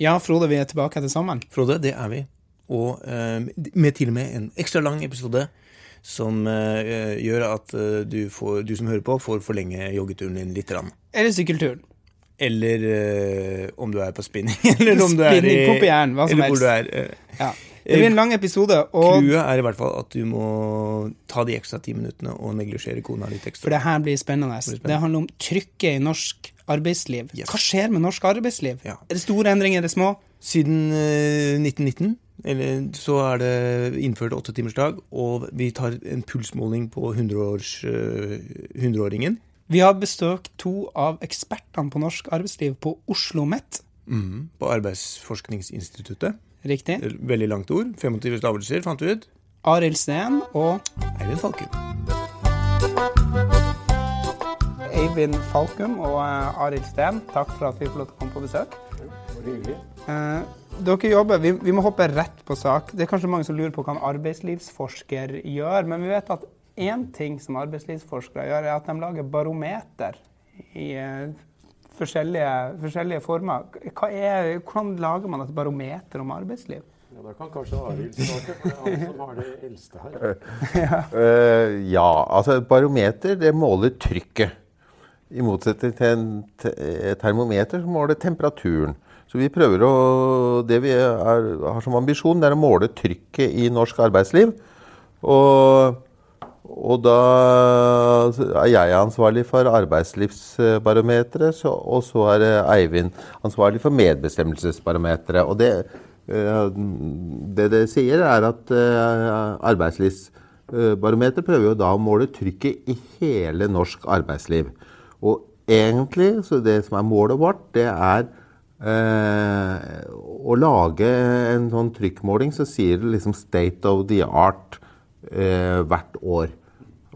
Ja, Frode, vi er tilbake etter sommeren. Frode, det er vi. Og eh, med til og med en ekstra lang episode som eh, gjør at eh, du, får, du som hører på, får forlenge joggeturen din litt. Rann. Eller sykkelturen. Eller om du er på spinning, eller om du er i Spinning, poppejern, hva som eller hvor helst. du. Ja. Det blir en lang episode, og Clouet er i hvert fall at du må ta de ekstra ti minuttene og neglisjere kona litt for det her blir spennende. spennende. Det handler om trykket i norsk arbeidsliv. Yes. Hva skjer med norsk arbeidsliv? Ja. Er det store endringer, er det små? Siden uh, 1919 eller, så er det innført åttetimersdag, og vi tar en pulsmåling på 100-års, eh, 100-åringen. Vi har besøkt to av ekspertene på norsk arbeidsliv på Oslo OsloMet. Mm, På Arbeidsforskningsinstituttet. Riktig. Veldig langt ord. 25 stavelser, fant vi ut. Arild Steen og Eivind Falkum. Eivind Falkum og eh, Arild Steen, takk for at vi får lov til å komme på besøk. Eh, dere jobber, vi, vi må hoppe rett på sak. Det er kanskje mange som lurer på hva en arbeidslivsforsker gjør, men vi vet at én ting som arbeidslivsforskere gjør, er at de lager barometer i eh, forskjellige, forskjellige former. Hva er, hvordan lager man et barometer om arbeidsliv? Ja, Da kan kanskje Arild svare, for det er han som har det eldste her. Uh, ja, altså et barometer det måler trykket. I motsetning til en te et termometer som måler temperaturen. Så vi prøver å Det vi er, har som ambisjon, det er å måle trykket i norsk arbeidsliv. Og, og da er jeg ansvarlig for arbeidslivsbarometeret, og så er eh, Eivind ansvarlig for medbestemmelsesbarometeret. Og det, eh, det det sier, er at arbeidslivsbarometeret prøver jo da å måle trykket i hele norsk arbeidsliv. Og egentlig, så det som er målet vårt, det er eh, å lage en sånn trykkmåling som sier liksom state of the art eh, hvert år.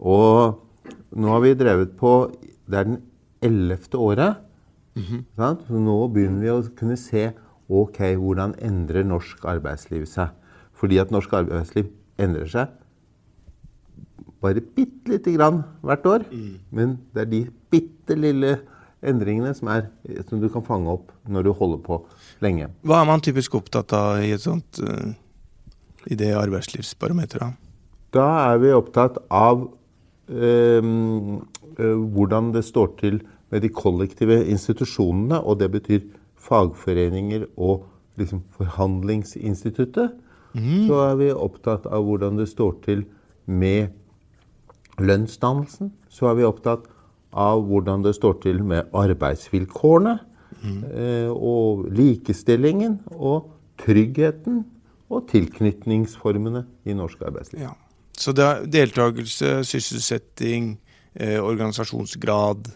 Og nå har vi drevet på Det er den ellevte året. sant? Så nå begynner vi å kunne se ok, hvordan endrer norsk arbeidsliv seg. Fordi at norsk arbeidsliv endrer seg bare bitte lite grann hvert år. Men det er de bitte lille endringene som, er, som du kan fange opp når du holder på lenge. Hva er man typisk opptatt av i et sånt eh, i det arbeidslivsbarometeret? Da er vi opptatt av øhm, øh, hvordan det står til med de kollektive institusjonene, og det betyr fagforeninger og liksom forhandlingsinstituttet. Så er vi opptatt av hvordan det står til med lønnsdannelsen. Så er vi opptatt av hvordan det står til med arbeidsvilkårene. Mm. Og likestillingen og tryggheten og tilknytningsformene i norsk arbeidsliv. Ja. Så det er deltakelse, sysselsetting, eh, organisasjonsgrad,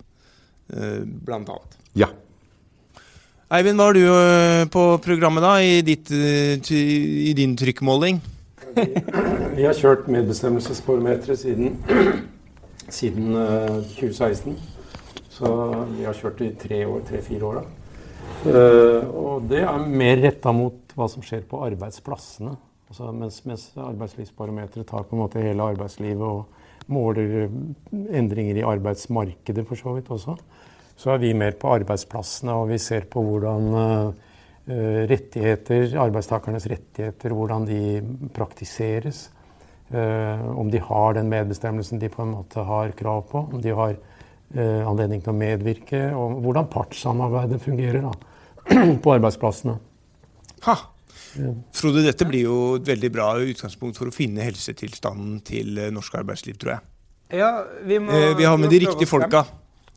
eh, blant annet. Ja. Eivind, hva har du eh, på programmet da, i, ditt, eh, i din trykkmåling? Vi har kjørt medbestemmelsesbarometeret siden, siden eh, 2016. Så vi har kjørt i tre år, tre-fire år. da. Eh, og det er mer retta mot hva som skjer på arbeidsplassene. Altså, mens, mens arbeidslivsbarometeret tar på en måte hele arbeidslivet og måler eh, endringer i arbeidsmarkedet for så vidt også, så er vi mer på arbeidsplassene, og vi ser på hvordan eh, eh, rettigheter, arbeidstakernes rettigheter, hvordan de praktiseres. Om de har den medbestemmelsen de på en måte har krav på. Om de har anledning til å medvirke. Og hvordan partssamarbeidet fungerer da, på arbeidsplassene. Ha! Frode, dette blir jo et veldig bra utgangspunkt for å finne helsetilstanden til eh, norsk arbeidsliv, tror jeg. Ja, vi må Eh, vi har med de riktige folka.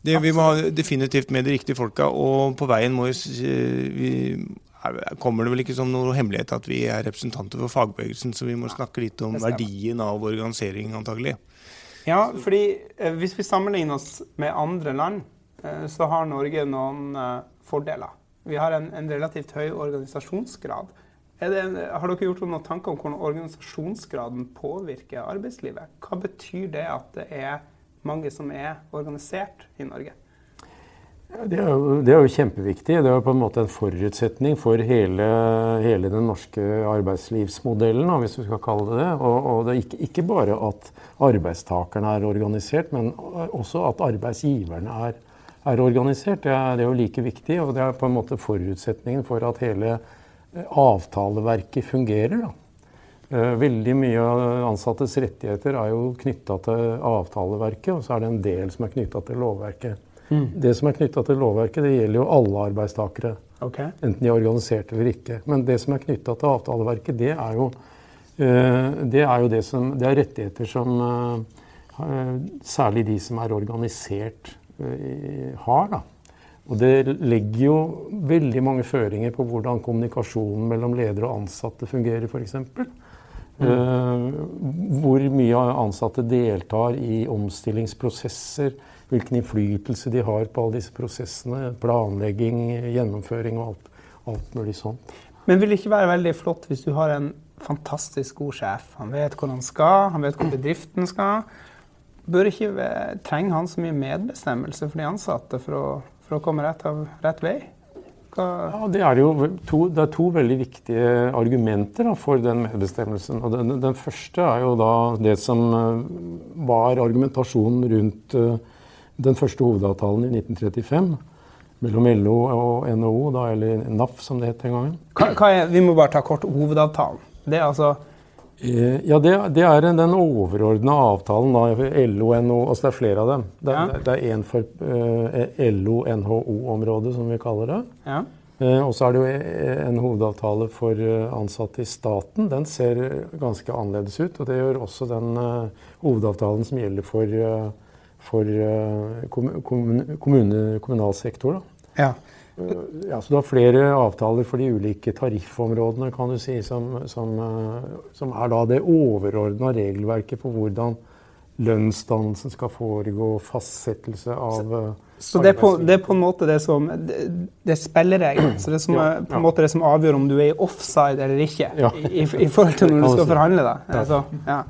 Det, vi må ha definitivt med de riktige folka, og på veien må vi, eh, er- kommer det vel ikke som noe hemmelighet at vi er representanter for fagbevegelsen, så vi må snakke litt om verdien av organisering, antagelig. Ja, fordi hvis vi sammenligner oss med andre land, så har Norge noen fordeler. Vi har en, en relativt høy organisasjonsgrad. En- har dere gjort noen tanker om hvordan organisasjonsgraden påvirker arbeidslivet? Hva betyr det at det er mange som er organisert i Norge? Det er, jo, det er jo kjempeviktig. Det er jo på en måte en forutsetning for hele, hele den norske arbeidslivsmodellen, hvis vi skal kalle det det. Og, og det er ikke, ikke bare at arbeidstakerne er organisert, men også at arbeidsgiverne er, er organisert, det er, det er jo like viktig. Og det er på en måte forutsetningen for at hele avtaleverket fungerer. da. Eh, veldig mye av ansattes rettigheter er jo knytta til avtaleverket, og så er det en del som er knytta til lovverket. Mm. Det som er knytta til lovverket, det gjelder jo alle arbeidstakere. Okay. Enten de er organisert eller ikke. Men det som er knytta til avtaleverket, det er jo, uh, det, er jo det, som, det er rettigheter som uh, særlig de som er organisert, har. da. Og det legger jo veldig mange føringer på hvordan kommunikasjonen mellom ledere og ansatte fungerer, f.eks. Mm. hvor mye ansatte deltar i omstillingsprosesser. Hvilken innflytelse de har på alle disse prosessene. Planlegging, gjennomføring og alt, alt mulig sånt. Men vil det ikke være veldig flott hvis du har en fantastisk god sjef? Han vet hvor han skal, han vet hvor bedriften skal. Bør ikke trenger han så mye medbestemmelse for de ansatte for å, for å komme rett, av, rett vei? Ja, det er jo to, det er to veldig viktige argumenter da, for den medbestemmelsen. Og den, den, første er jo da det som eh, var argumentasjonen rundt uh, den første hovedavtalen i 1935 mellom LO og NHO, da, eller NAF som det het den gangen. Hva, hva er, vi må bare ta kort hovedavtalen. Det er altså eh, ja, det, det, er den overordna avtalen. da, LO, NHO, altså Det er flere av dem. Det, ja. det er én for eh, LO-NHO-området, som vi kaller det. Ja. Eh, og så er det jo en hovedavtale for ansatte i staten. Den ser ganske annerledes ut. Og det gjør også den eh, hovedavtalen som gjelder for for eh, kommune, kommunal sektor. Da. Ja. Eh, ja, så du har flere avtaler for de ulike tariffområdene kan du si, som, som, eh, som er da det overordna regelverket for hvordan lønnsdannelsen skal foregå, fastsettelse av Så, så det, er på, det, er på, en måte det som Det, det er spilleregelen. Så det er som, ja, ja. på en måte det som avgjør om du er i offside eller ikke, ja. i, i, forhold til når du skal forhandle deg. Altså, ja.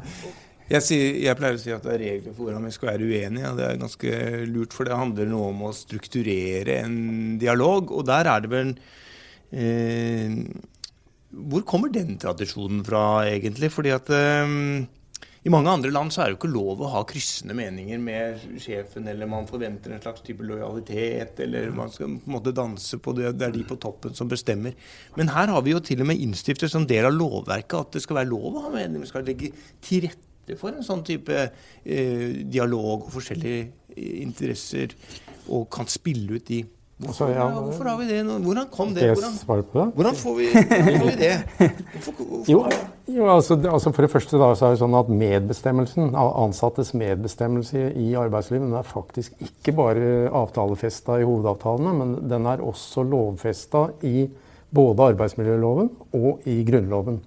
Jeg, sier, jeg, pleier å si at det er regler for hvordan vi skal være uenige. og Det er ganske lurt, for det handler noe om å strukturere en dialog. Og der er det vel eh, Hvor kommer den tradisjonen fra, egentlig? Fordi at eh, i mange andre land så er det jo ikke lov å ha kryssende meninger med sjefen, eller man forventer en slags type lojalitet, eller man skal på en måte danse på det, det er de på toppen som bestemmer. Men her har vi jo til og med innstiftet som del av lovverket at det skal være lov å ha meninger. Vi skal legge til rette for en sånn type eh, dialog og forskjellige eh, interesser, og kan spille ut de. Hvorfor, ja, hvorfor har vi det nå? Hvordan kom det? Hvordan, hvordan får, vi, hvordan får vi det? Hvorfor, hvorfor? Jo, jo altså, altså, For det første da, så er det sånn at medbestemmelsen, ansattes medbestemmelse i arbeidslivet den er faktisk ikke bare avtalefesta i hovedavtalene, men den er også lovfesta i både arbeidsmiljøloven og i Grunnloven.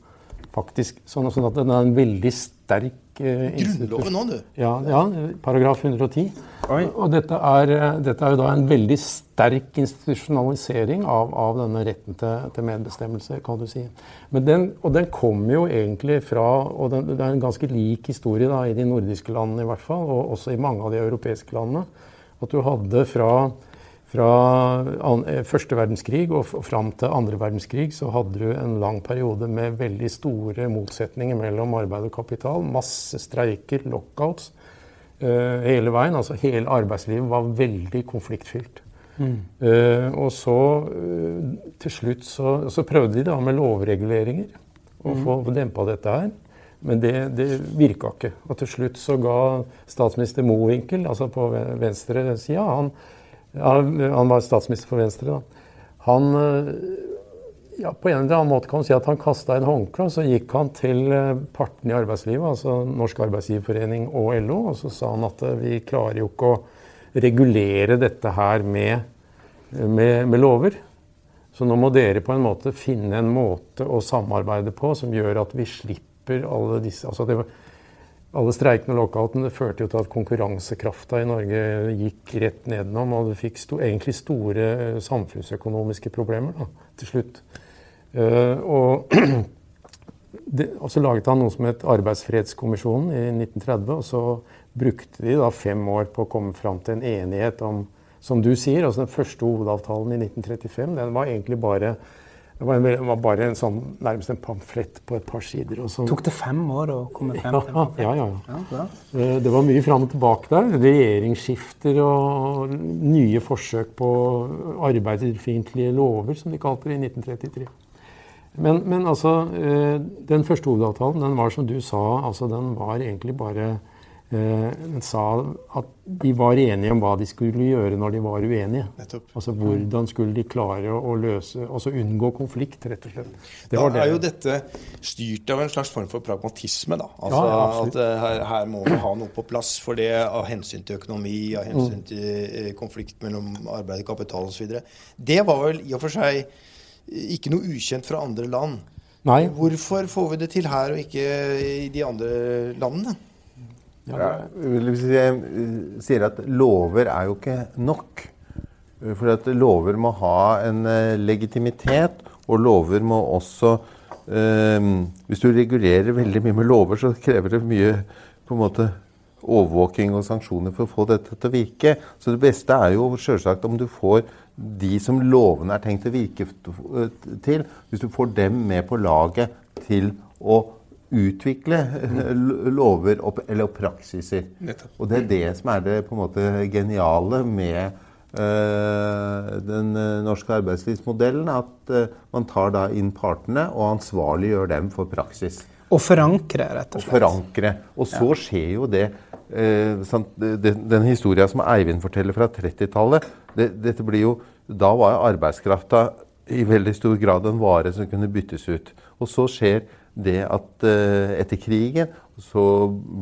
faktisk. Sånn, sånn at den er en veldig sterk Grunnloven òg, du? Ja, ja, paragraf 110. Oi. Og dette er, dette er, jo da en veldig sterk institusjonalisering av, av denne retten til, til, medbestemmelse, kan du si. Den, og den kommer jo egentlig fra Og den, det er en ganske lik historie da, i de nordiske landene i hvert fall, og også i mange av de europeiske landene. At du hadde fra fra eh, første verdenskrig og fram til andre verdenskrig så hadde du en lang periode med veldig store motsetninger mellom arbeid og kapital. Masse streiker, lockouts uh, hele veien. Altså hele arbeidslivet var veldig konfliktfylt. Mm. Uh, og så uh, til slutt så, så, prøvde de da med lovreguleringer å mm. få dempa dette her. Men det, det virka ikke. Og til slutt så ga statsminister Mowinckel, altså på venstre sida, han ja, han var statsminister for Venstre. da. Han eh, ja, På en eller annen måte kan man si at han kasta en håndkle, og så gikk han til eh, partene i arbeidslivet, altså Norsk arbeidsgiverforening og LO, og så sa han at eh, vi klarer jo ikke å regulere dette her med, med, med lover. Så nå må dere på en måte finne en måte å samarbeide på som gjør at vi slipper alle disse altså det var alle streikene og lockouten førte jo til at konkurransekrafta i Norge gikk rett nedenom, og du fikk sto, egentlig store eh, samfunnsøkonomiske problemer da, til slutt. Uh, og, det, og, så laget han noe som het Arbeidsfredskommisjonen i 1930. Og så brukte de da fem år på å komme fram til en enighet om Som du sier, altså den første hovedavtalen i 1935 den var egentlig bare Det var, en, var, bare en sånn, nærmest en pamflett på et par sider. Så, Tok det fem år å komme frem til ja, ja, ja, ja. Eh, det var mye fram og tilbake der. Regjeringsskifter og nye forsøk på arbeidsfiendtlige lover, som de kalte det i 1933. Men, men altså, eh, den første hovedavtalen den var som du sa, altså den var egentlig bare eh, sa at de var enige om hva de skulle gjøre når de var uenige. Nettopp. Altså Hvordan skulle de klare å løse, altså unngå konflikt, rett og slett. Det da det. er jo dette styrt av en slags form for pragmatisme. da. Altså ja, At uh, her, her, må vi ha noe på plass for det av hensyn til økonomi, av hensyn mm. til uh, konflikt mellom arbeid og kapital osv. Det var vel i og for seg ikke noe ukjent fra andre land. Nei. Hvorfor får vi det til her og ikke i de andre landene? Ja, jeg sier at lover er jo ikke nok. For at lover må ha en eh, legitimitet, og lover må også um, Hvis du regulerer veldig mye med lover, så krever det mye på en måte overvåking og sanksjoner for å få dette til å virke. Så det beste er jo selvsagt om du får de som lovene er tenkt å virke til, hvis du får dem med på laget til å utvikle lover og, eller praksiser. Og det er det som er det på en måte geniale med uh, den eh, norske arbeidslivsmodellen. At uh, man tar da inn partene og ansvarliggjør dem for praksis. Og forankre, rett og slett. Og forankre. Og så ja. skjer jo det eh, sant, Den, den historia som Eivind forteller fra 30-tallet, det, dette blir jo Da var arbeidskrafta i veldig stor grad en vare som kunne byttes ut. Og så skjer det at eh, etter krigen så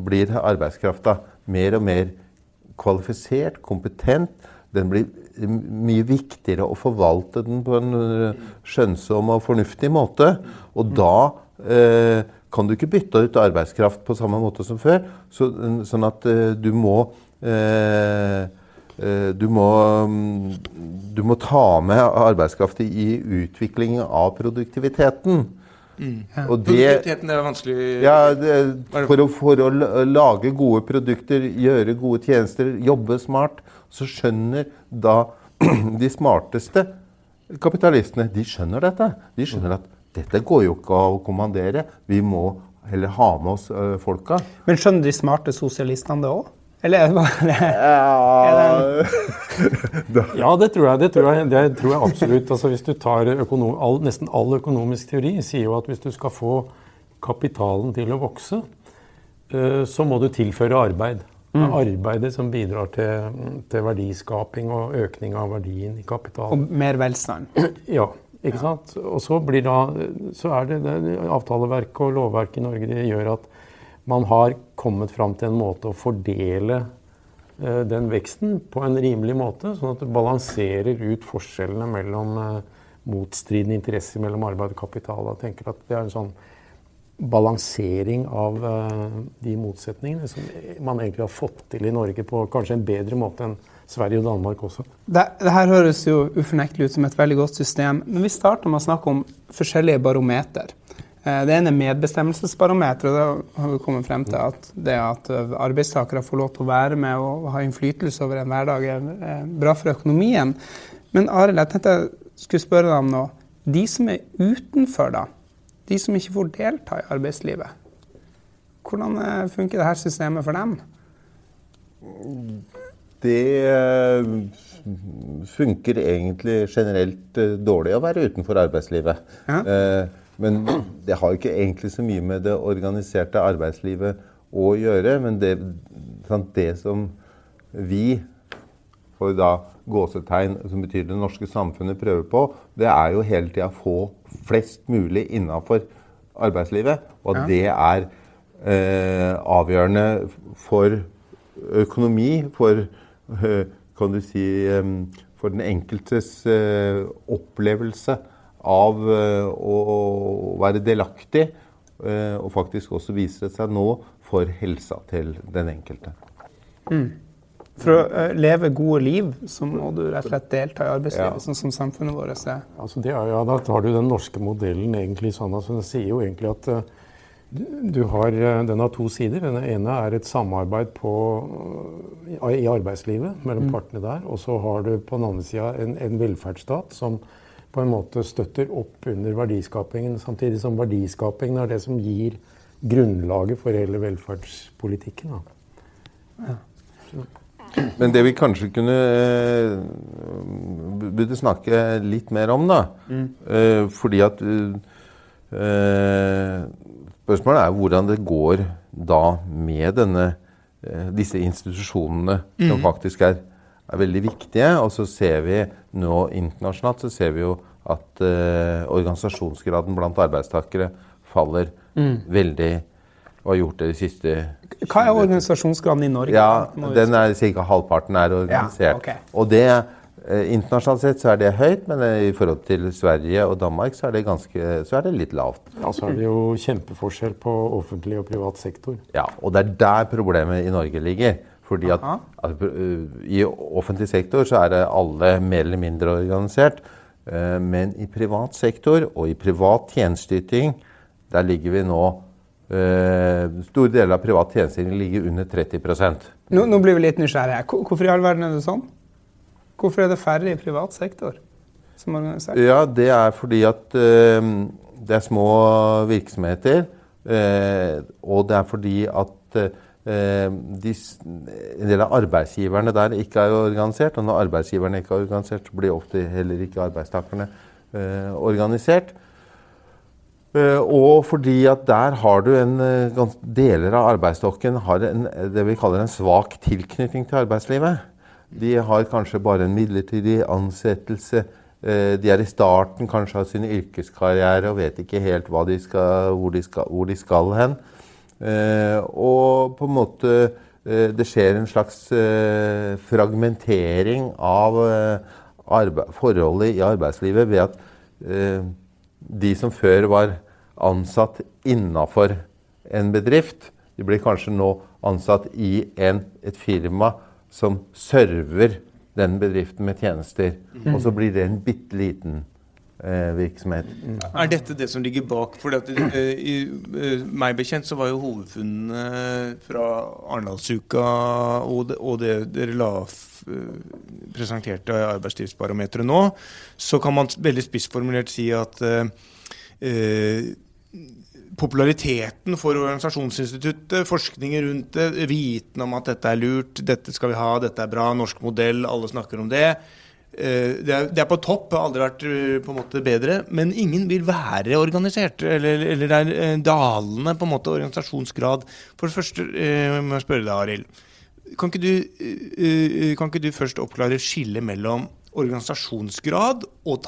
blir arbeidskrafta mer og mer kvalifisert, kompetent. Den blir mye viktigere å forvalte den på en eh, skjønnsom og fornuftig måte. Og da eh, kan du ikke bytte ut arbeidskraft på samme måte som før. Så, sånn at eh, du må eh, eh du må, mm, du må ta med arbeidskraft i utviklingen av produktiviteten. Mm. Og det, Produktiviteten er vanskelig ja, det, for, å, for, å, lage gode produkter, gjøre gode tjenester, jobbe smart, så skjønner da de smarteste kapitalistene de skjønner dette. De skjønner at dette går jo ikke å kommandere. Vi må heller ha med oss folka. Men skjønner de smarte sosialistene det òg? Eller er det bare Ja, det tror jeg. Det tror jeg, det tror jeg absolutt. Altså, hvis du tar økonom, all, Nesten all økonomisk teori sier jo at hvis du skal få kapitalen til å vokse, uh, så må du tilføre arbeid. Det er mm. arbeidet som bidrar til, til, verdiskaping og økning av verdien i kapitalen. Og mer velstand. Ja. ikke sant? Og så, blir da, så er det, det avtaleverket og lovverket i Norge det gjør at man har kommet fram til en måte å fordele eh, den veksten på en rimelig måte, sånn at det balanserer ut forskjellene mellom eh, motstridende interesser mellom arbeid og kapital. Jeg tenker at det er en sånn balansering av uh, de motsetningene som man egentlig har fått til i Norge på kanskje en bedre måte enn Sverige og Danmark også. Det, det her høres jo ufornektelig ut som et veldig godt system. Men vi starter med å snakke om forskjellige barometer. Eh, det ene er medbestemmelsesbarometeret. Da har vi kommet frem til at det at eh, arbeidstakere får lov til å være med og ha innflytelse over en hverdag, er bra for økonomien. Men Arild, jeg tenkte jeg skulle spørre deg om noe. De som er utenfor, da, de som ikke får delta i arbeidslivet, hvordan eh, funker dette systemet for dem? Det funker egentlig generelt dårlig å være utenfor arbeidslivet. Ja. Men det har ikke egentlig så mye med det organiserte arbeidslivet å gjøre. Men det, det som vi, for da gåsetegn som betyr det norske samfunnet, prøver på, det er jo hele tida å få flest mulig innafor arbeidslivet. Og at det er eh, avgjørende for økonomi, for eh, kan du si, eh, for den enkeltes eh, opplevelse av eh, å være delaktig, eh, og faktisk også viser det seg nå for helsa til den enkelte. Mm. For å uh, leve gode liv så må du rett og slett delta i arbeidslivet, ja. sånn som samfunnet vårt er. Altså det, ja, Da tar du den norske modellen egentlig sånn. altså Den sier jo egentlig at du har, Den har to sider. Den ene er et samarbeid på, i arbeidslivet mellom mm. partene der. Og så har du på den andre sida en, en velferdsstat som på en måte støtter opp under verdiskapingen, samtidig som verdiskapingen er det som gir grunnlaget for hele velferdspolitikken. Ja. Men det vi kanskje kunne eh, burde snakke litt mer om, da mm. eh, Fordi at eh, Spørsmålet er hvordan det går da med denne, eh, disse institusjonene mm. som faktisk er, er, veldig viktige. Og så ser vi nå internasjonalt så ser vi jo at eh, organisasjonsgraden blant arbeidstakere faller mm. veldig og har gjort det de siste Hva er organisasjonsgraden i Norge? Ja, den er Ca. halvparten er organisert. Ja, okay. Og det, eh, Internasjonalt sett så er det høyt, men eh, i forhold til Sverige og Danmark så er det, ganske, så er det litt lavt. Ja, Så er det jo kjempeforskjell på offentlig og privat sektor. Ja, og det er der problemet i Norge ligger. Fordi at, at uh, I offentlig sektor så er det alle mer eller mindre organisert. Uh, men i privat sektor og i privat tjenesteyting, der ligger vi nå Uh, store deler av privat tjenesteyting ligger under 30 nå, nå blir vi litt nysgjerrige. Hvorfor i all verden er det sånn? Hvorfor er det færre i privat sektor som organisert? Ja, Det er fordi at det er små virksomheter. Og det er fordi at de, en del av arbeidsgiverne der ikke er organisert. Og når arbeidsgiverne ikke er organisert, så blir ofte heller ikke arbeidstakerne organisert. Uh, og fordi at der har du en uh, Deler av arbeidsstokken har en, det vi kaller en svak tilknytning til arbeidslivet. De har kanskje bare en midlertidig ansettelse. Uh, de er i starten kanskje av sin yrkeskarriere og vet ikke helt de skal, hvor, de skal, hvor, de skal, hen. Og på en måte Det skjer en slags fragmentering av forholdet i arbeidslivet ved at de som før var ansatt innafor en bedrift, de blir kanskje nå ansatt i en, et firma som server den bedriften med tjenester. Mm. Og så blir det en bitte liten eh, virksomhet. Mm. Er dette det som ligger bak? For uh, i uh, meg bekjent så var jo hovedfunnene fra Arendalsuka og, det dere la presenterte arbeidslivsbarometeret nå, så kan man veldig spissformulert si at Eh, populariteten for organisasjonsinstituttet, forskningen rundt det, viten om at dette er lurt, dette skal vi ha, dette er bra, norsk modell, alle snakker om det. Eh, det er, det er, på topp, har aldri vært eh, på en måte bedre. Men ingen vil være organisert. Eller, eller det er dalende på en måte organisasjonsgrad. For det første må jeg spørre deg, Arild. Kan, kan ikke du først oppklare skillet mellom organisasjonsgrad og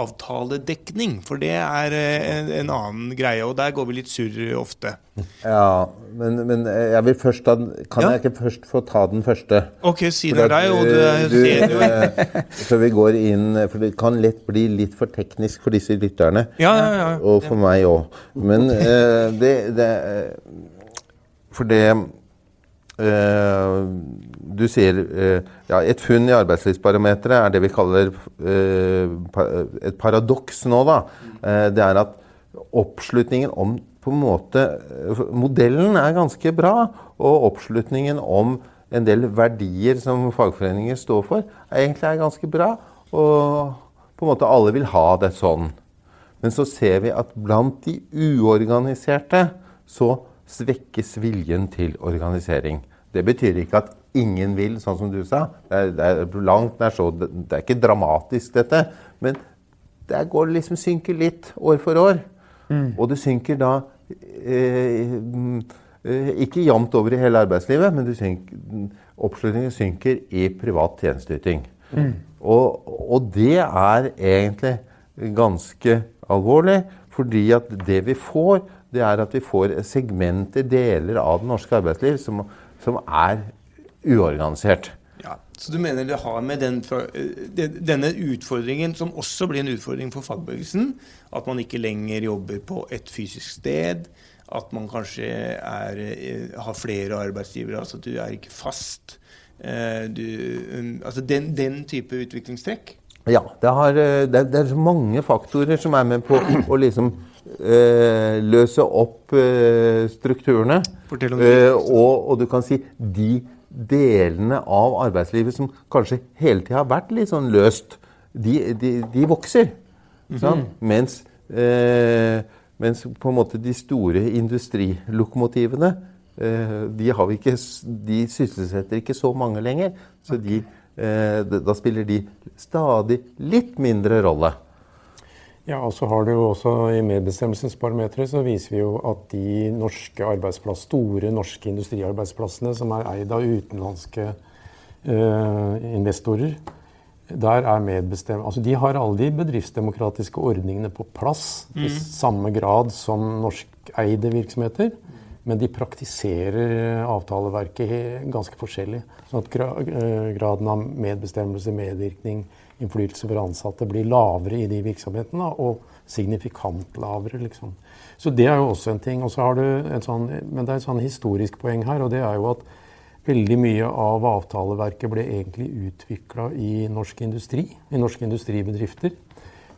tariffavtaledekning. For det er eh, en, en, annen greie, og der går vi litt surr ofte. Ja, men, men, jeg vil først da, Kan ja? jeg ikke først få ta den første? Ok, si det deg, og du ser jo. Før vi går inn For det kan lett bli litt for teknisk for disse lytterne. Ja, ja, ja. Og for meg òg. Men det, det For det du sier uh, ja, Et funn i Arbeidslivsbarometeret er det vi kaller uh, et paradoks nå. da. det er at oppslutningen om på en måte Modellen er ganske bra, og oppslutningen om en del verdier som fagforeninger står for, er egentlig er ganske bra. Og på en måte alle vil ha det sånn. Men så ser vi at blant de uorganiserte så svekkes viljen til organisering. Det betyr ikke at ingen vil, sånn som du sa. Det er, det er langt nær så det, det, er ikke dramatisk, dette. Men det går liksom synker litt år for år. Mm. Og det synker da eh, eh, ikke jevnt over i hele arbeidslivet, men synker, oppslutningen synker i privat tjenesteyting. Mm. Og, og, det er egentlig ganske alvorlig, fordi at det vi får, det er at vi får segmenter, deler av det norske arbeidsliv, som som er uorganisert. Ja, Så du mener det har med den, denne utfordringen, som også blir en utfordring for fagbevegelsen, at man ikke lenger jobber på et fysisk sted, at man kanskje er, eh, har flere arbeidsgivere, altså at du er ikke fast. Eh, du, um, altså den, den, type utviklingstrekk? Ja, det, har, eh, det, det, er mange faktorer som er med på å liksom eh, løse opp eh, strukturene. Eh, og, og, du kan si de delene av arbeidslivet som kanskje hele tida har vært litt sånn løst, de, de, de vokser. sant? Mens, eh, mens på en måte de store industrilokomotivene eh, de, har vi ikke, de sysselsetter ikke så mange lenger. Så de, eh, da spiller de stadig litt mindre rolle. Ja, og så har du jo også I medbestemmelsesbarometeret så viser vi jo at de norske arbeidsplass, store norske industriarbeidsplassene som er eid av utenlandske eh, investorer, der er medbestem... Altså de har alle de bedriftsdemokratiske ordningene på plass i samme grad som norskeide virksomheter. Men de praktiserer avtaleverket ganske forskjellig. Sånn at eh, graden av medbestemmelse, medvirkning, innflytelse for ansatte blir lavere i de virksomhetene, og signifikant lavere, liksom. Så det er jo også en ting. Og så har du en sånn, men det er et sånn historisk poeng her, og det er jo at veldig mye av avtaleverket ble egentlig utvikla i norsk industri, i norske industribedrifter.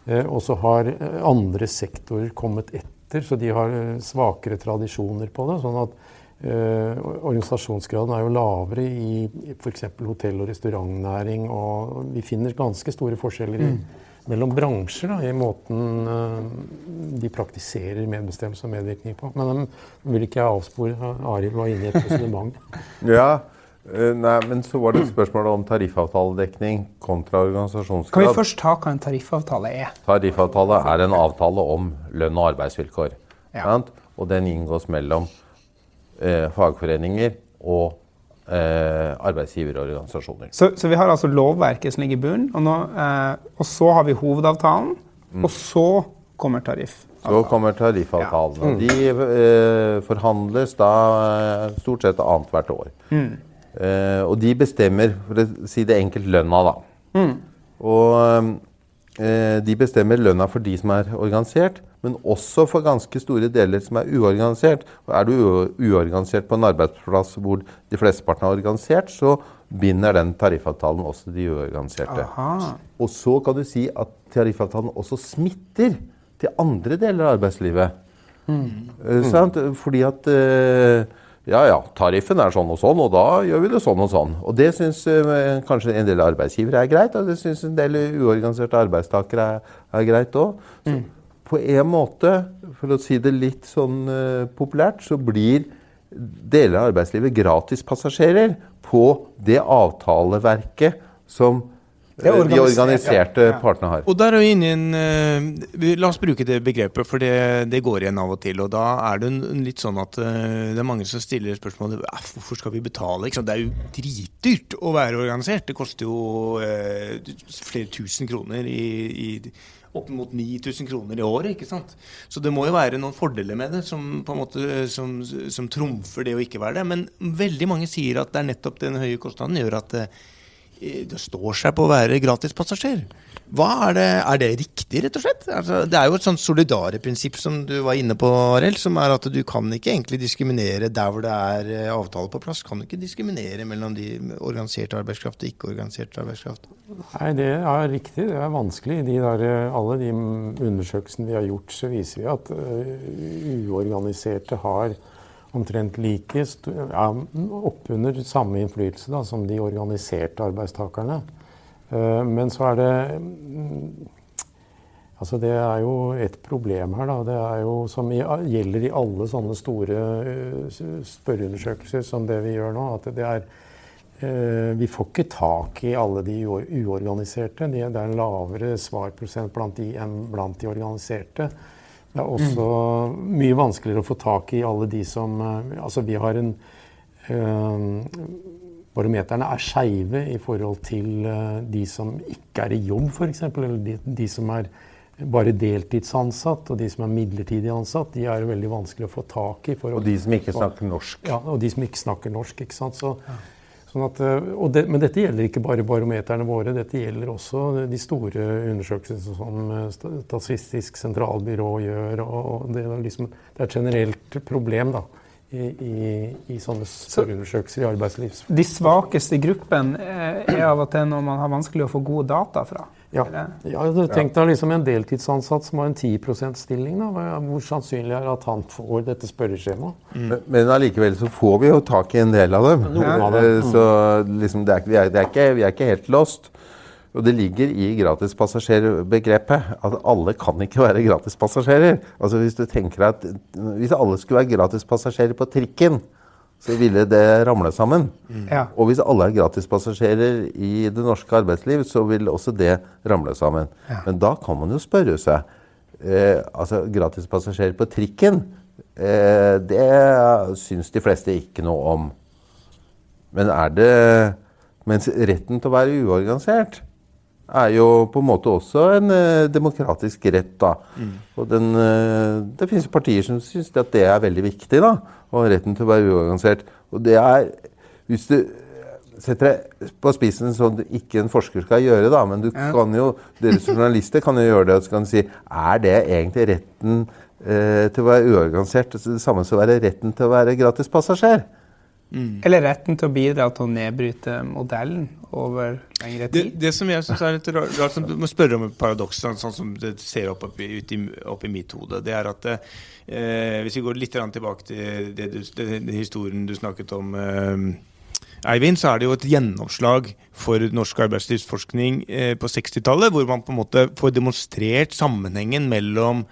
Eh, og så har eh, andre sektorer kommet etter, så de har eh, svakere tradisjoner på det. sånn at organisasjonsgraden er jo lavere i f.eks. hotell- og restaurantnæring. Og vi finner ganske store forskjeller i, mellom bransjer da, i måten eh, de praktiserer medbestemmelse og medvirkning på. Men de vil ikke jeg avspore. Arild var inne i et resonnement. Ja, eh, nei, men så var det et spørsmål om tariffavtaledekning kontra organisasjonsgrad. Kan vi først ta hva en tariffavtale er? Tariffavtale er en avtale om lønn og arbeidsvilkår. Ja. Og den inngås mellom eh, fagforeninger og eh, arbeidsgiverorganisasjoner. Så, så vi har altså lovverket som ligger i bunnen, og, nå, eh, og så har vi hovedavtalen, og så kommer tariff. Så kommer tariffavtalene. og De eh, forhandles da eh, stort sett annethvert år. Eh, og de bestemmer, for å si det enkelt, lønna, da. Og eh, de bestemmer lønna for de som er organisert, men også for ganske store deler som er uorganisert. Og er du uorganisert på en arbeidsplass hvor de flesteparten er organisert, så binder den tariffavtalen også de uorganiserte. Aha. Og så kan du si at tariffavtalen også smitter til andre deler av arbeidslivet. Mm. sant? Fordi at eh, ja, ja, tariffen er sånn og sånn, og da gjør vi det sånn og sånn. Og det syns eh, kanskje en del arbeidsgivere er greit, og det syns en del uorganiserte arbeidstakere er, er greit òg. På en måte, for å si det litt sånn uh, populært, så blir deler av arbeidslivet gratispassasjerer på det avtaleverket som de organiserte ja. Partene har. Og der er vi inne i en eh, La oss bruke det begrepet, for det, det går igjen av og til. Og da er det en, litt sånn at eh, det er mange som stiller spørsmålet "Ah, hvorfor skal vi betale? Ikke sant? Det er jo dritdyrt å være organisert. Det koster jo eh, flere tusen kroner i, i opp mot 9000 kroner i året. ikke sant? Så det må jo være noen fordeler med det som på en måte som, som trumfer det å ikke være det. Men veldig mange sier at det er nettopp den høye kostnaden gjør at eh, det står seg på å være gratispassasjer. Hva er det, er det riktig, rett og slett? Altså, det er jo et sånt solidareprinsipp som du var inne på, Arild, som er at du kan ikke egentlig diskriminere der hvor det er eh, avtale på plass. Kan du ikke diskriminere mellom de organiserte organisert arbeidskraft og ikke-organisert arbeidskraft? Nei, det er riktig. Det er vanskelig. I de eh, alle de undersøkelsene vi har gjort, så viser vi at uh, uorganiserte har omtrent like ja, oppunder samme innflytelse da, som de organiserte arbeidstakerne. Eh, men så er det mm, Altså Det er jo et problem her. da, Det er jo som gjelder i alle sånne store eh, spørreundersøkelser som det vi gjør nå. at det er eh, Vi får ikke tak i alle de uorganiserte. Det er en lavere svarprosent blant de enn blant de organiserte. Det er også mye vanskeligere å få tak i alle de som eh, Altså vi har en øh, Barometerne er skeive i forhold til eh, de som ikke er i jobb, f.eks. Eller de, de som er bare deltidsansatt, og de som er midlertidig ansatt. De er veldig vanskelig å få tak i. for å- Og de som ikke snakker norsk. ja, og de som ikke snakker norsk. ikke sant? Så, sånn at, eh, det, men dette gjelder ikke bare barometerne våre, dette gjelder også de store undersøkelsene som eh, Statistisk sentralbyrå gjør. og, det, er liksom, det er et generelt problem da, i, i, i sånne spørreundersøkelser i arbeidslivs... De svakeste gruppen eh, er av og til når man har vanskelig å få gode data fra. Ja. Ja, Tenk deg liksom en deltidsansatt som har en 10 %-stilling. da. Hvor sannsynlig er det at han får dette spørreskjemaet? Men- Men allikevel så får vi jo tak i en del av dem. Noen av dem. Eh, Så liksom det er, vi, er, det er ikke, vi er ikke helt lost. Og det ligger i gratispassasjerbegrepet at alle kan ikke være gratispassasjerer. Altså hvis du tenker at hvis alle skulle være gratispassasjerer på trikken, så ville det ramle sammen. Mm. Ja. Og hvis alle er gratispassasjerer i det norske arbeidsliv, så vil også det ramle sammen. Ja. Men da kan man jo spørre seg eh, Altså, gratispassasjerer på trikken, eh, det syns de fleste ikke noe om. Men er det Mens retten til å være uorganisert er jo på en måte også en eh, demokratisk rett, da. Og den, eh, det finnes partier som syns at det er veldig viktig, da. og retten til å være uorganisert. Og det er Hvis du setter deg på spissen sånn at ikke en forsker skal gjøre, da, men du kan jo, dere journalister kan jo gjøre det, og så kan si er det egentlig retten eh, til å være uorganisert det samme som å være retten til å være gratispassasjer? Eller retten til å bidra til å nedbryte modellen over lengre tid. det som jeg syns er litt ra- rart, som du må spørre om et paradoks, sånn som det ser opp, opp, ut i, opp i mitt hode, det er at eh, Hvis vi går litt tilbake til det det, det historien du snakket om, eh, Eivind, så er det jo et gjennomslag for norsk arbeidslivsforskning eh, på 60-tallet, hvor man på en måte får demonstrert sammenhengen mellom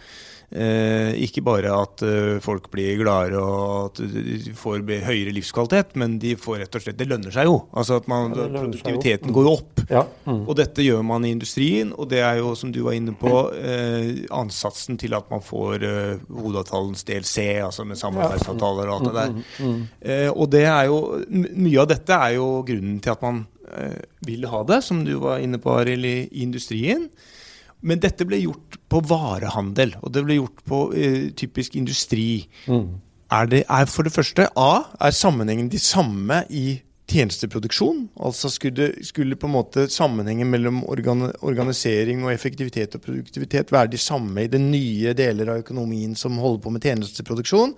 ikke bare at eh, folk blir gladere og at de får høyere livskvalitet, men de får rett og slett Det lønner seg jo. Altså at man, Ja, produktiviteten går jo opp. Ja. Mm. Og dette gjør man i industrien, og det er jo, som du var inne på, eh, ansatsen til at man får eh, hovedavtalens del C, altså med samarbeidsavtaler og alt det der. Eh, og det er jo, mye av dette er jo grunnen til at man eh, vil ha det, som du var inne på, Arild, i, i industrien. Men dette ble gjort på varehandel, og det ble gjort på eh, typisk industri. Er, det, er for det første A, er sammenhengen de samme i tjenesteproduksjon? Altså skulle, skulle på en måte sammenhengen mellom organ, organisering og effektivitet og produktivitet være de samme i de nye deler av økonomien som holder på med tjenesteproduksjon?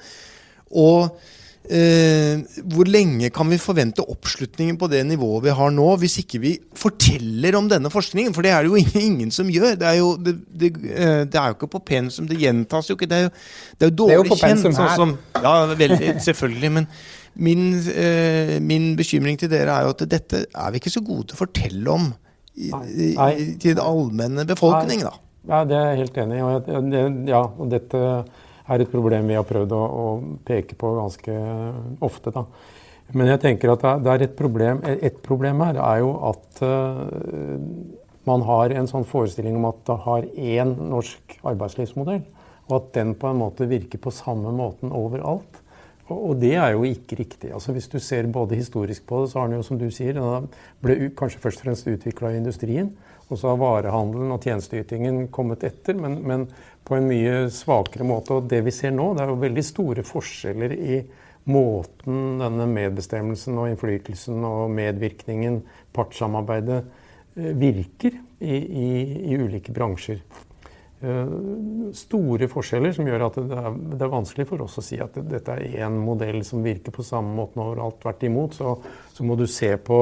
Og hvor lenge kan vi forvente oppslutningen på det nivået vi har nå, hvis ikke vi forteller om denne forskningen? For det er det jo ingen, som gjør. Det er jo, det, det, eh, det er jo ikke på pensum, det gjentas jo ikke. Det er jo, det er jo Det er jo kjent. Sånn som, ja, veldig, selvfølgelig. Men min, eh, min bekymring til dere er jo at dette er vi ikke så gode til å fortelle om i, i, Nei. til den allmenne befolkning, da. Ja, det er jeg helt enig i. Ja, og dette er et problem vi har prøvd å, å peke på ganske ofte. Da. Men jeg tenker at det er, et problem Et problem her er jo at uh, man har en sånn forestilling om at det har én norsk arbeidslivsmodell, og at den på en måte virker på samme måten overalt. Og det er jo ikke riktig. Altså Hvis du ser både historisk på det, så har den jo, som du sier, den ble kanskje først og fremst utvikla i industrien. Og så har varehandelen og tjenesteytingen kommet etter, men, men på en mye svakere måte. Og det vi ser nå, det er jo veldig store forskjeller i måten denne medbestemmelsen og innflytelsen og medvirkningen, partssamarbeidet, eh, virker i, i, i ulike bransjer. Eh, Store forskjeller som gjør at det er, det er vanskelig for oss å si at dette er én modell som virker på samme måten overalt. Tvert imot så, så må du se på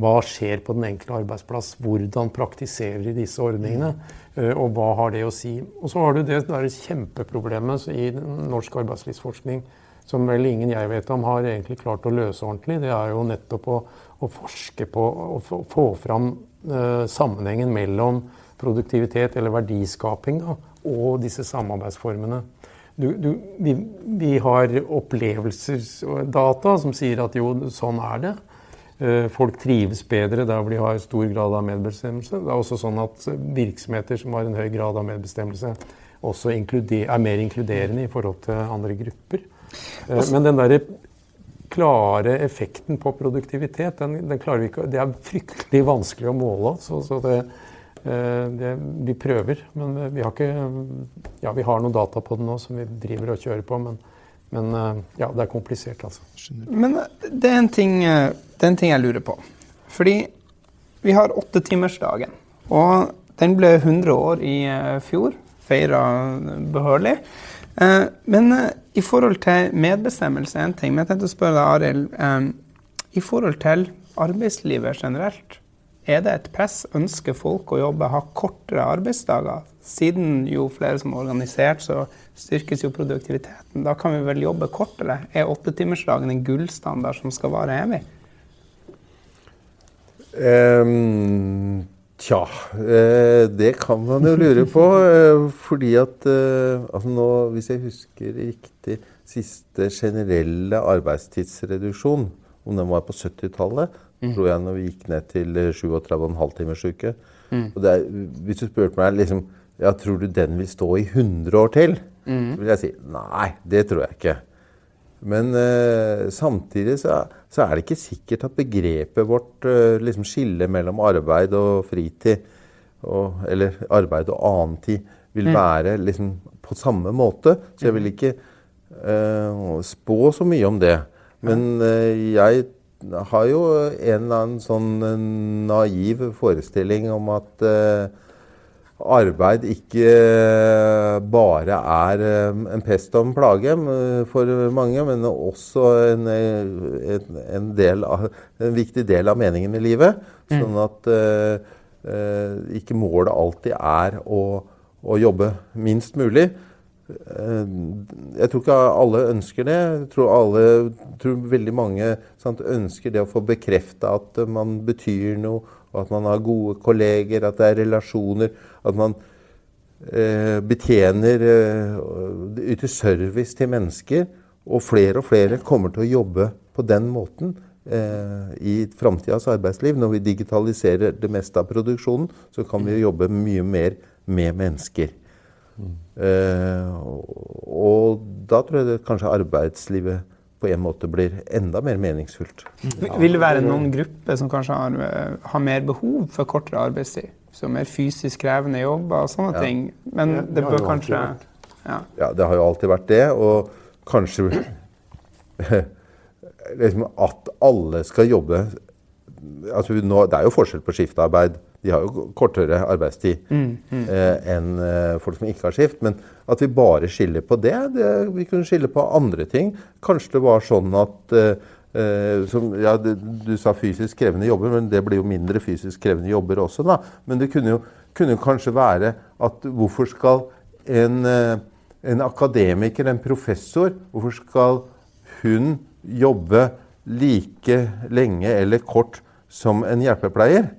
hva skjer på den enkelte arbeidsplass? Hvordan praktiserer de disse ordningene? eh, Og hva har det å si? Og så har du det der kjempeproblemet i norsk arbeidslivsforskning som vel ingen jeg vet om har egentlig klart å løse ordentlig. Det er jo nettopp å, å forske på og få, fram eh, sammenhengen mellom produktivitet eller verdiskaping da, og disse samarbeidsformene. Du, du, vi, vi har opplevelsesdata som sier at jo, sånn er det. Eh, Folk trives bedre der hvor de har stor grad av medbestemmelse. Det er også sånn at virksomheter som har en høy grad av medbestemmelse, også er mer inkluderende i forhold til andre grupper. Eh, Men den derre klare effekten på produktivitet, den, den klarer vi ikke Det er fryktelig vanskelig å måle. Så, så det, eh, det, vi prøver, men vi har ikke Ja, vi har noen data på det nå som vi driver og kjører på, men, men eh, ja, det er komplisert, altså. Men det er, en ting, eh, det er en ting jeg lurer på. Fordi vi har åttetimersdagen. Og den ble 100 år i eh, fjor. Feira behørig. Eh, Men eh, i forhold til medbestemmelse er en ting. Men jeg tenkte å spørre deg, Arild. eh, I forhold til arbeidslivet generelt, er det et press? Ønsker folk å jobbe, ha kortere arbeidsdager? Siden jo flere som er organisert, så styrkes jo produktiviteten. Da kan vi vel jobbe kortere? Er åttetimersdagen en gullstandard som skal vare evig? Um, Tja, eh, det kan man jo lure på. Eh, fordi at eh, altså nå, Hvis jeg husker riktig, siste generelle arbeidstidsreduksjon, om den var på 70-tallet, mm. tror jeg når vi gikk ned til 37,5 timers uke. Mm. Og er, hvis du spurte meg liksom, ja, tror du den vil stå i 100 år til, mm. så vil jeg si nei, det tror jeg ikke. Men uh, samtidig så, så, er det ikke sikkert at begrepet vårt uh, liksom skiller mellom arbeid og fritid, og, eller arbeid og annen tid, vil mm. være liksom på samme måte. Så jeg vil ikke uh, spå så mye om det. Men jeg har jo en eller annen sånn naiv forestilling om at arbeid ikke bare er eh, en pest og en plage for mange, men også en, en, del av, en viktig del av meningen i livet. Mm. Sånn at ikke målet alltid er å, å jobbe minst mulig. Jeg tror ikke alle ønsker det. Jeg tror, alle, tror veldig mange sant, ønsker det å få bekrefta at man betyr noe, og at man har gode kolleger, at det er relasjoner, at man eh, betjener eh, Yter service til mennesker. Og flere og flere kommer til å jobbe på den måten eh, i framtidas arbeidsliv. Når vi digitaliserer det meste av produksjonen, så kan vi jobbe mye mer med mennesker. Mm. Eh, og, og da tror jeg det kanskje arbeidslivet på en måte blir enda mer meningsfullt. Ja. Vil det være noen grupper som kanskje har, eh, har, mer behov for kortere arbeidstid? Så mer fysisk krevende jobber og sånne ja. ting. Men det, det bør kanskje ja. ja. det har jo alltid vært det. Og kanskje liksom at alle skal jobbe altså nå, Det er jo forskjell på skiftarbeid de har jo kortere arbeidstid mm, mm. Eh, enn eh, folk som ikke har skift. Men at vi bare skiller på det, det Vi kunne skille på andre ting. Kanskje det var sånn at eh, eh som, ja, du, du, sa fysisk krevende jobber, men det blir jo mindre fysisk krevende jobber også. da. Men det kunne jo kunne kanskje være at hvorfor skal en, en akademiker, en professor, hvorfor skal hun jobbe like lenge eller kort som en hjelpepleier?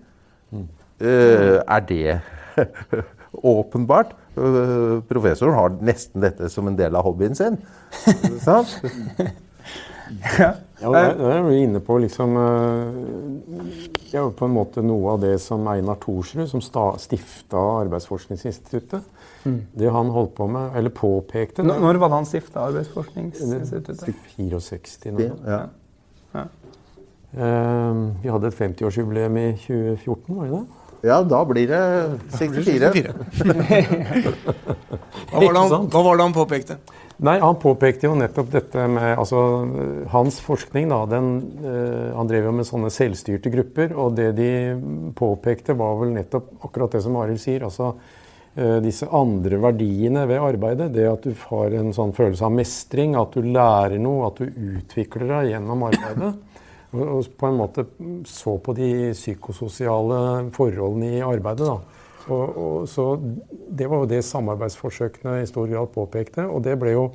Uh, er det åpenbart? Uh, professoren har nesten dette som en del av hobbyen sin. Sant? ja. ja, det er vi inne på liksom er på en måte noe av det som Einar Thorsrud, som stifta Arbeidsforskningsinstituttet mm. Det han holdt på med, eller påpekte Når, når var det han stifta Arbeidsforskningsinstituttet? 64 nå. Ja. Ja. Uh, vi hadde et 50-årsjubileum i 2014, var det det? Ja, da blir det 64. 64. hva, var han, hva, var det han, påpekte? Nei, Han påpekte jo nettopp dette med altså, Hans forskning da, den, uh, Han drev jo med sånne selvstyrte grupper. Og det de påpekte, var vel nettopp akkurat det som Arild sier. altså uh, Disse andre verdiene ved arbeidet. Det at du har en sånn følelse av mestring, at du lærer noe, at du utvikler deg gjennom arbeidet. Og på en måte så på de psykososiale forholdene i arbeidet. Da. Og, og, så Det var jo det samarbeidsforsøkene i stor grad påpekte. Og det ble jo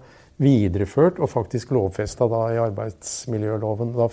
videreført og faktisk lovfesta i arbeidsmiljøloven. Da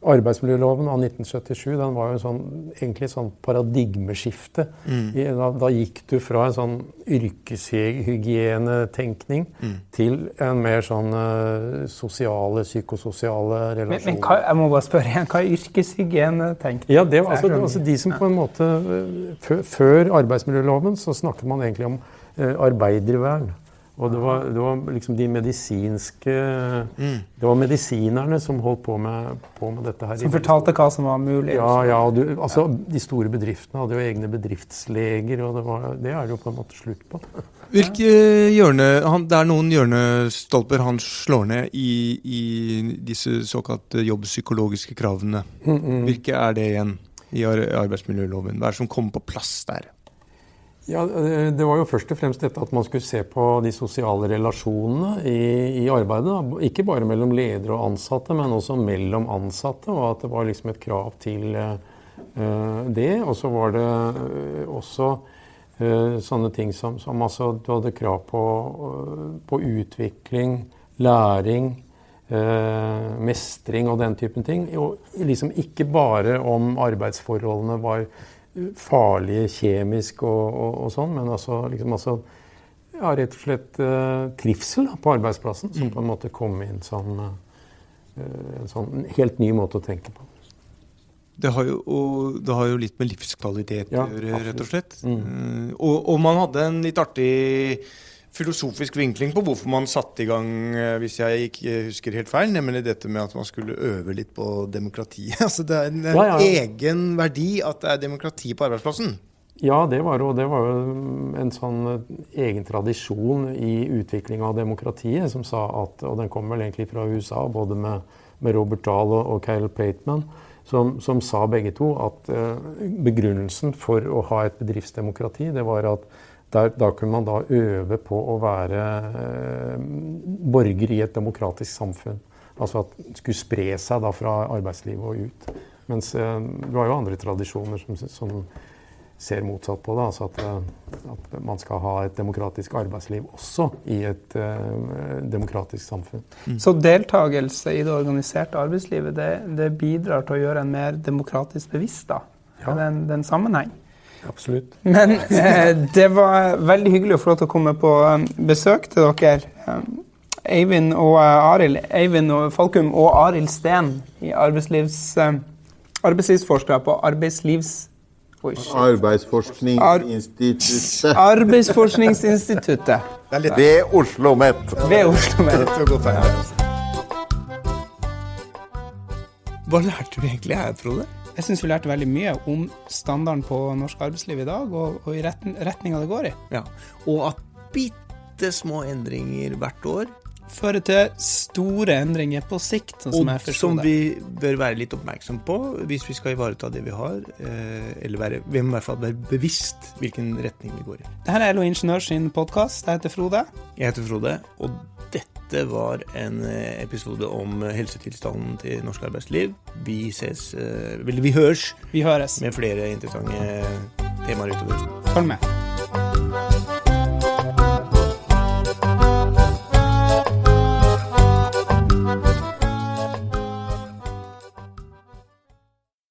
Arbeidsmiljøloven av 1977 den var jo sånn, egentlig et sånn paradigmeskifte. Mm. Da, da, gikk du fra en sånn yrkeshygienetenkning mm. til en mer sånn uh, sosiale, psykososiale relasjoner. Men, men hva, jeg må bare spørre igjen, hva er yrkeshygienetenkning? Ja, det var altså, det, altså, de som på en måte, uh, Før arbeidsmiljøloven så snakket man egentlig om uh, arbeidervern. Og det var, det var, liksom de medisinske mm. Det var medisinerne som holdt på med, på med dette her. Som fortalte hva som var mulig? Ja, ja du, altså De store bedriftene hadde jo egne bedriftsleger, og det, var, det er det jo på en måte slutt på. Hvilke hjørne, han, Det er noen hjørnestolper han slår ned i, i disse såkalte jobbpsykologiske kravene. Mm, mm. Hvilke er det igjen i arbeidsmiljøloven? Hva er det som kommer på plass der? Ja, eh, Det var jo først og fremst dette at man skulle se på de sosiale relasjonene i, i arbeidet. Ikke bare mellom ledere og ansatte, men også mellom ansatte. Og at det var liksom et krav til uh, det. Og så var det også sånne ting som, som altså, du hadde krav på, på utvikling, læring, mestring og den typen ting. Og liksom ikke bare om arbeidsforholdene var farlige kjemisk og, og, og sånn, men altså, liksom, altså ja, rett og slett uh, trivsel da, på arbeidsplassen, som på en måte kom inn som uh, en sånn helt ny måte å tenke på. Det har jo, og, det har jo litt med livskvalitet å Ja, gjøre, rett og slett. Mm. Eh, og, og man hadde en litt artig filosofisk vinkling på hvorfor man satte i gang, eh, hvis jeg ikke husker helt feil, nemlig dette med at man skulle øve litt på demokrati. Altså det er en, en Ja, ja. egen verdi at det er demokrati på arbeidsplassen. Ja, det var, jo, det var jo en sånn eh, egen tradisjon i utviklinga av demokratiet som sa at Og den kom vel egentlig fra USA, både med, med Robert Dahl og, og Kyle Plateman, som, som sa begge to at eh, begrunnelsen for å ha et bedriftsdemokrati, det var at der, da kunne man da øve på å være eh, borger i et demokratisk samfunn. Altså at det skulle spre seg da fra arbeidslivet og ut. Mens eh, du har jo andre tradisjoner som, som ser motsatt på det. Altså at, eh, at man skal ha et demokratisk arbeidsliv også i et eh, demokratisk samfunn. Så deltakelse i det organiserte arbeidslivet det, det bidrar til å gjøre en mer demokratisk bevisst. da. Ja. Det, er en, det er en sammenheng. Absolutt. Men eh, det var veldig hyggelig å få lov til å komme på eh, besøk til dere. Eh, Eivind og Aril Arild, Eivind og Falkum og Arild Steen i arbeidslivs, eh, arbeidslivsforskere på Arbeidslivs... Oi. Arbeidsforskningsinstituttet Arbeidsforskningsinstituttet Det litt ved Oslo OsloMet. ved Oslo Met. Hva lærte du egentlig her, Frode? Jeg syns vi lærte veldig mye om standarden på norsk arbeidsliv i dag, og, og i retten, retninga det går i. Ja. Og at bitte små endringer hvert år, Fører til store endringer på sikt, sånn som jeg forsto som det. vi bør være litt oppmerksom på hvis vi skal ivareta det vi har. Eh, eller være, vi må i hvert fall være bevisst hvilken retning vi går i. Dette er LO Ingeniør sin podkast. Jeg heter Frode. Jeg heter Frode, og dette var en eh, episode om helsetilstanden til norsk arbeidsliv. Vi ses, Vel, vi høres Vi høres. med flere interessante temaer utover. Følg med.